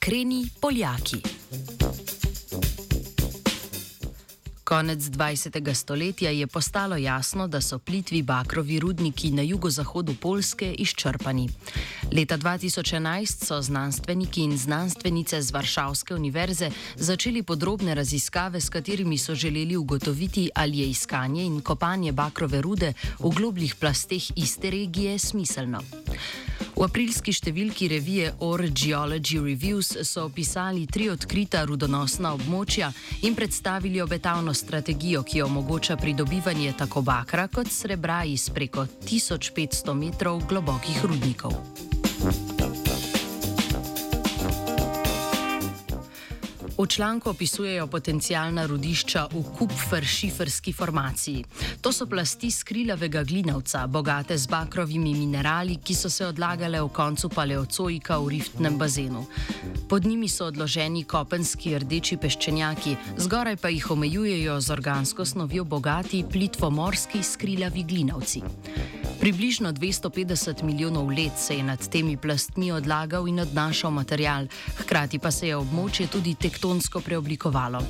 Bakreni Poljaki. Konec 20. stoletja je postalo jasno, da so plitvi bakrovi rudniki na jugozahodu Polske izčrpani. Leta 2011 so znanstveniki in znanstvenice z Varšavske univerze začeli podrobne raziskave, s katerimi so želeli ugotoviti, ali je iskanje in kopanje bakrove rude v globljih plasteh iste regije smiselno. V aprilski številki revije Or Geology Reviews so opisali tri odkrita rudonosna območja in predstavili obetavno strategijo, ki omogoča pridobivanje tako bakra kot srebra iz preko 1500 metrov globokih rudnikov. V članku opisujejo potencijalna rudišča v Kupfer-šiferski formaciji. To so plasti skrilavega glinavca, bogate z bakrovimi minerali, ki so se odlagale v koncu paleocoika v riftnem bazenu. Pod njimi so odloženi kopenski rdeči peščenjaki, zgoraj pa jih omejujejo z organsko snovjo bogati plitvomorski skrilavi glinavci. Približno 250 milijonov let se je nad temi plastmi odlagal in odnašal material, hkrati pa se je območje tudi tektonsko preoblikovalo.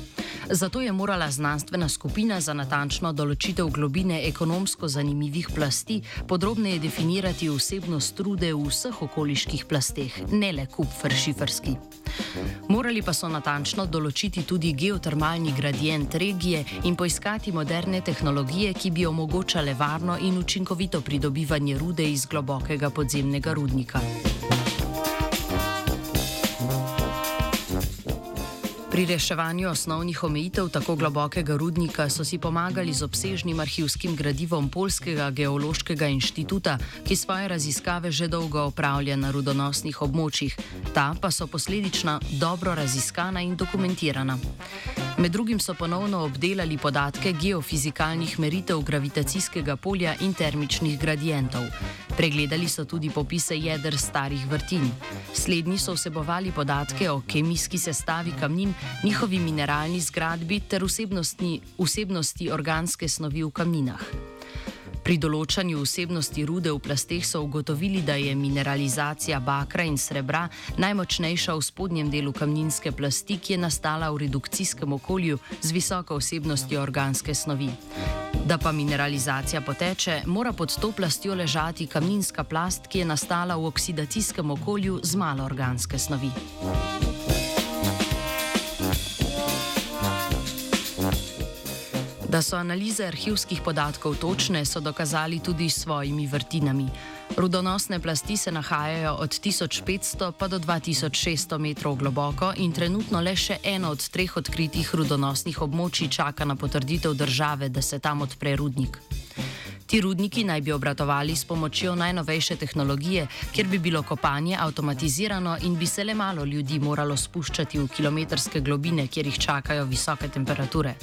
Zato je morala znanstvena skupina za natančno določitev globine ekonomsko zanimivih plasti podrobneje definirati vsebnost trude v vseh okoliških plasteh, ne le kupfer-šiferski. Morali pa so natančno določiti tudi geotermalni gradient regije in poiskati moderne tehnologije, ki bi omogočale varno in učinkovito pridobivanje rude iz globokega podzemnega rudnika. Pri reševanju osnovnih omejitev tako globokega rudnika so si pomagali z obsežnim arhivskim gradivom Polskega geološkega inštituta, ki svoje raziskave že dolgo opravlja na rudonosnih območjih, ta pa so posledično dobro raziskana in dokumentirana. Med drugim so ponovno obdelali podatke geofizikalnih meritev gravitacijskega polja in termičnih gradientov. Pregledali so tudi popise jeder starih vrtin. Slednji so vsebovali podatke o kemijski sestavi kamnin, njihovi mineralni zgradbi ter vsebnosti, vsebnosti organske snovi v kamninah. Pri določanju vsebnosti rude v plasteh so ugotovili, da je mineralizacija bakra in srebra najmočnejša v spodnjem delu kamninske plasti, ki je nastala v redukcijskem okolju z visoko vsebnostjo organske snovi. Da pa mineralizacija poteče, mora pod to plastjo ležati kamninska plast, ki je nastala v oksidacijskem okolju z malo organske snovi. Da so analize arhivskih podatkov točne, so dokazali tudi s svojimi vrtinami. Rudonosne plasti se nahajajo od 1500 pa do 2600 metrov globoko in trenutno le še eno od treh odkritih rudonosnih območij čaka na potrditev države, da se tam odpre rudnik. Ti rudniki naj bi obratovali s pomočjo najnovejše tehnologije, kjer bi bilo kopanje avtomatizirano in bi se le malo ljudi moralo spuščati v kilometrske globine, kjer jih čakajo visoke temperature.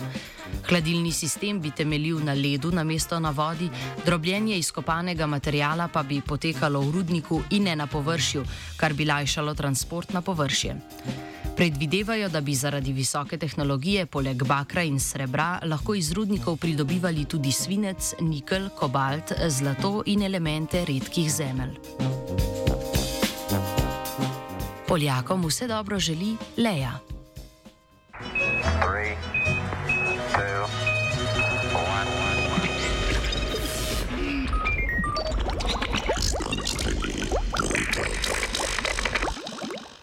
Hladilni sistem bi temeljil na ledu namesto na vodi, drobljenje izkopanega materijala pa bi potekalo v rudniku in ne na površju, kar bi lajšalo transport na površje. Predvidevajo, da bi zaradi visoke tehnologije poleg bakra in srebra lahko iz rudnikov pridobivali tudi svinec, nikel, kobalt, zlato in elemente redkih zemelj. Poljakom vse dobro želi Leja.